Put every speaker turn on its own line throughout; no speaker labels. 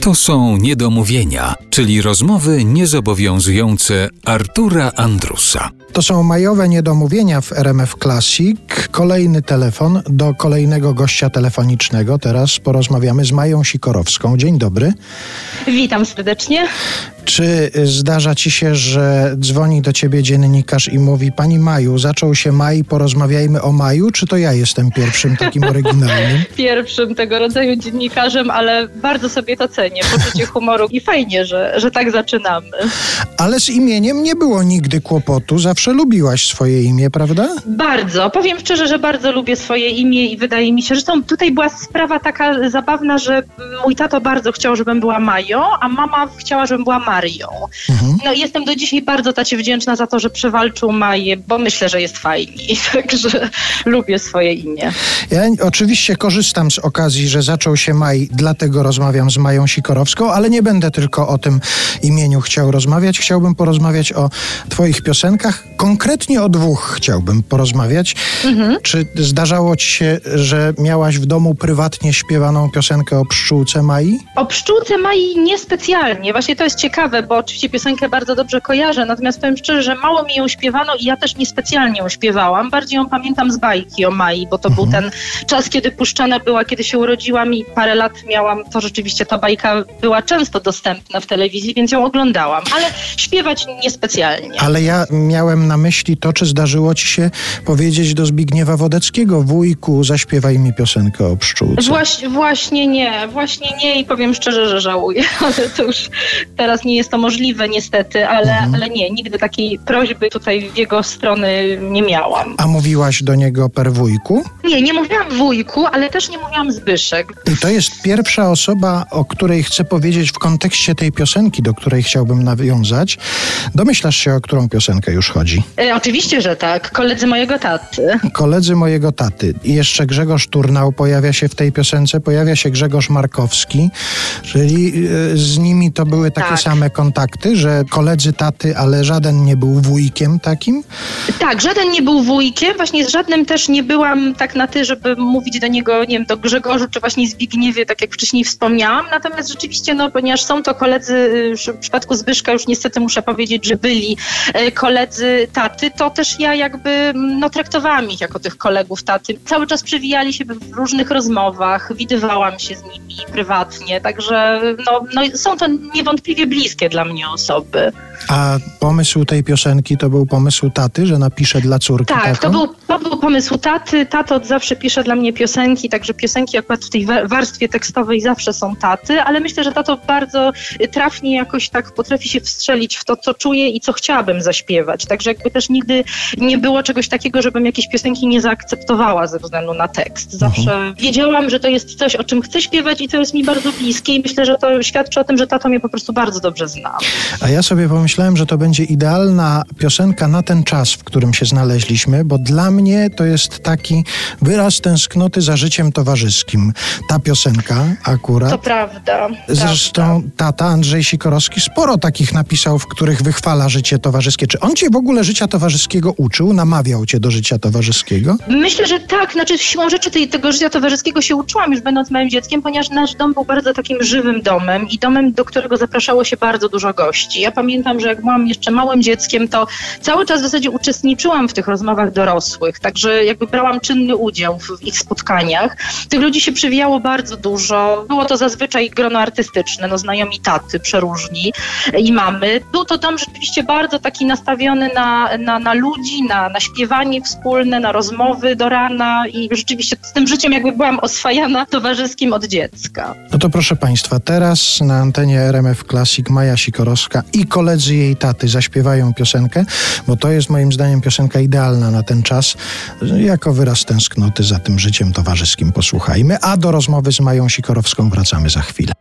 To są niedomówienia, czyli rozmowy niezobowiązujące Artura Andrusa.
To są majowe niedomówienia w RMF Classic. Kolejny telefon do kolejnego gościa telefonicznego. Teraz porozmawiamy z Mają Sikorowską. Dzień dobry.
Witam serdecznie.
Czy zdarza ci się, że dzwoni do ciebie dziennikarz i mówi Pani Maju, zaczął się maj, porozmawiajmy o maju, czy to ja jestem pierwszym takim oryginalnym?
Pierwszym tego rodzaju dziennikarzem, ale bardzo sobie to cenię, poczucie humoru i fajnie, że, że tak zaczynamy.
Ale z imieniem nie było nigdy kłopotu, zawsze lubiłaś swoje imię, prawda?
Bardzo. Powiem szczerze, że bardzo lubię swoje imię i wydaje mi się, że to, tutaj była sprawa taka zabawna, że mój tato bardzo chciał, żebym była Mają, a mama chciała, żebym była Marią.
Mhm.
No jestem do dzisiaj bardzo tacie wdzięczna za to, że przewalczył Maję, bo myślę, że jest fajniej, także lubię swoje imię.
Ja oczywiście korzystam z okazji, że zaczął się maj, dlatego rozmawiam z Mają Sikorowską, ale nie będę tylko o tym imieniu chciał rozmawiać. Chciałbym porozmawiać o twoich piosenkach. Konkretnie o dwóch chciałbym porozmawiać. Czy zdarzało ci się, że miałaś w domu prywatnie śpiewaną piosenkę o pszczółce Mai?
O pszczółce Mai niespecjalnie. Właśnie to jest ciekawe, bo oczywiście piosenkę bardzo dobrze kojarzę, natomiast powiem szczerze, że mało mi ją śpiewano i ja też niespecjalnie ją śpiewałam. Bardziej ją pamiętam z bajki o Mai, bo to był ten czas, kiedy puszczana była, kiedy się urodziłam i parę lat miałam, to rzeczywiście ta bajka była często dostępna w telewizji, więc ją oglądałam, ale śpiewać niespecjalnie.
Ale ja miałem na myśli to, czy zdarzyło ci się powiedzieć do Zbigniewa Wodeckiego, wujku, zaśpiewaj mi piosenkę o pszczółce.
Właśnie, właśnie nie, właśnie nie i powiem szczerze, że żałuję, ale to już teraz nie jest to możliwe niestety, ale, ale nie, nigdy takiej prośby tutaj w jego strony nie miałam.
A mówiłaś do niego per wujku?
Nie, nie mówiłam wujku, ale też nie mówiłam Zbyszek.
I to jest pierwsza osoba, o której chcę powiedzieć w kontekście tej piosenki, do której chciałbym nawiązać. Domyślasz się, o którą piosenkę już chodzi?
E, oczywiście, że tak, koledzy mojego taty.
Koledzy mojego taty. I jeszcze Grzegorz Turnał pojawia się w tej piosence, pojawia się Grzegorz Markowski, czyli e, z nimi to były takie
Tak.
same kontakty, że koledzy taty, ale żaden nie był wujkiem takim.
Tak, żaden nie był wujkiem, właśnie z żadnym też nie byłam tak na ty, żeby mówić do niego, nie wiem, do Grzegorzu czy właśnie Zbigniewie, tak jak wcześniej wspomniałam. Natomiast rzeczywiście, no, ponieważ są to koledzy, y, w przypadku Zbyszka już niestety muszę powiedzieć, że byli e, koledzy taty, to też ja jakby, mm, no, traktowałam ich jako tych kolegów taty. Cały czas przewijali się w różnych rozmowach, widywałam się z nimi prywatnie, także no, no, są to niewątpliwie bliskie dla mnie osoby.
A pomysł tej piosenki to był pomysł taty, że napisze dla córki
Tak,
taką?
to był, to był pomysł taty. Tato od zawsze pisze dla mnie piosenki, także piosenki akurat w tej wa- warstwie tekstowej zawsze są taty, ale myślę, że tato bardzo trafnie jakoś tak potrafi się wstrzelić w to, co czuję i co chciałabym zaśpiewać. Także jakby też nigdy nie było czegoś takiego, żebym jakieś piosenki nie zaakceptowała ze względu na tekst. Zawsze wiedziałam, że to jest coś, o czym chcę śpiewać i to jest mi bardzo bliskie i myślę, że to świadczy o tym, że tato mnie po prostu bardzo dobrze zna.
A ja sobie pomyślałem, że to będzie idealna piosenka na ten czas, w którym się znaleźliśmy, bo dla mnie to jest taki wyraz tęsknoty za życiem towarzyskim. Ta piosenka akurat.
To prawda.
Zresztą tata Andrzej Sikorowski sporo takich napisał, w których wychwala życie towarzyskie. Czy on cię w ogóle życia towarzyskiego uczył, namawiał cię do życia towarzyskiego?
Myślę, że tak. Znaczy, siłą rzeczy tej, tego życia towarzyskiego się uczyłam już będąc małym dzieckiem, ponieważ nasz dom był bardzo takim żywym domem i domem, do którego zapraszało się bardzo dużo gości. Ja pamiętam, że jak byłam jeszcze małym dzieckiem, to cały czas w zasadzie uczestniczyłam w tych rozmowach dorosłych, także jakby brałam czynny udział w, w ich spotkaniach. Tych ludzi się przywijało bardzo dużo. Było to zazwyczaj grono artystyczne, no znajomi taty, przeróżni i mamy. Był to dom rzeczywiście bardzo taki nastawiony na, na, na ludzi, na, na śpiewanie wspólne, na rozmowy do rana i rzeczywiście z tym życiem jakby byłam oswajana towarzyskim od dziecka.
No to proszę Państwa, teraz na antenie RMF Classic Maja Sikorowska i koledzy jej taty zaśpiewają piosenkę, bo to jest moim zdaniem piosenka idealna na ten czas, jako wyraz tęsknoty za tym życiem towarzyskim. Posłuchajmy, a do rozmowy z Mają Sikorowską wracamy za chwilę.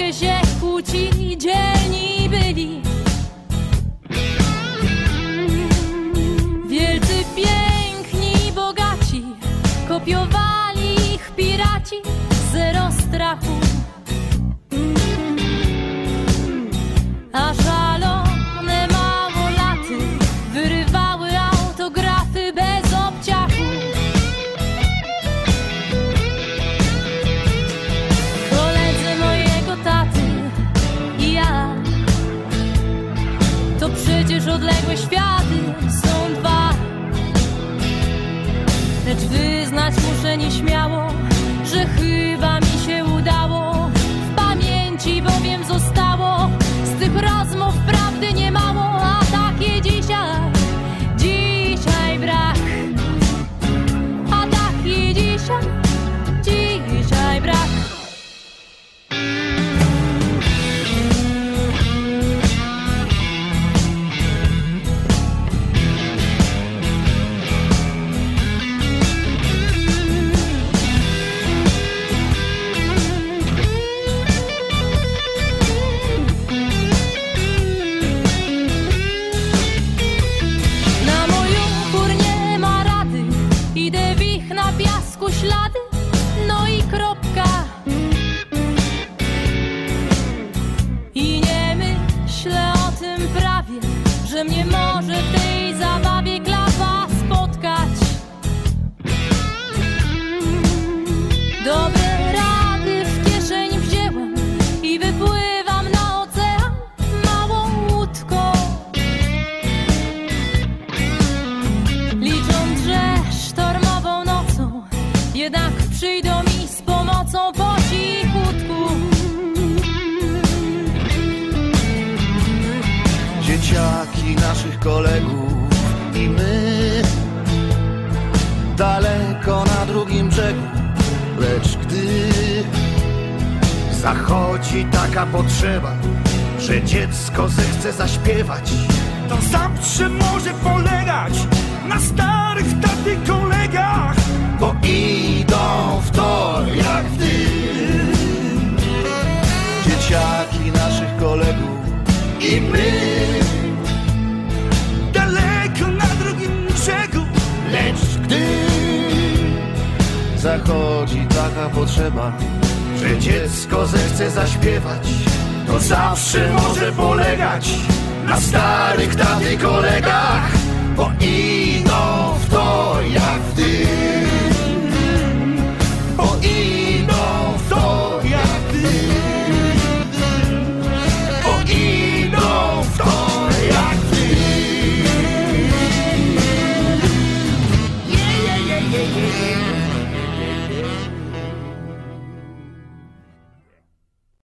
O muzykę
Szlady kolegów i my daleko na drugim brzegu, lecz gdy zachodzi taka potrzeba, że dziecko zechce zaśpiewać,
to zawsze może polegać na starych taty kolegach.
bo idą potrzeba. Że dziecko zechce zaśpiewać To zawsze może polegać Na starych taty kolegach Bo idą w to jak w dym. Bo idą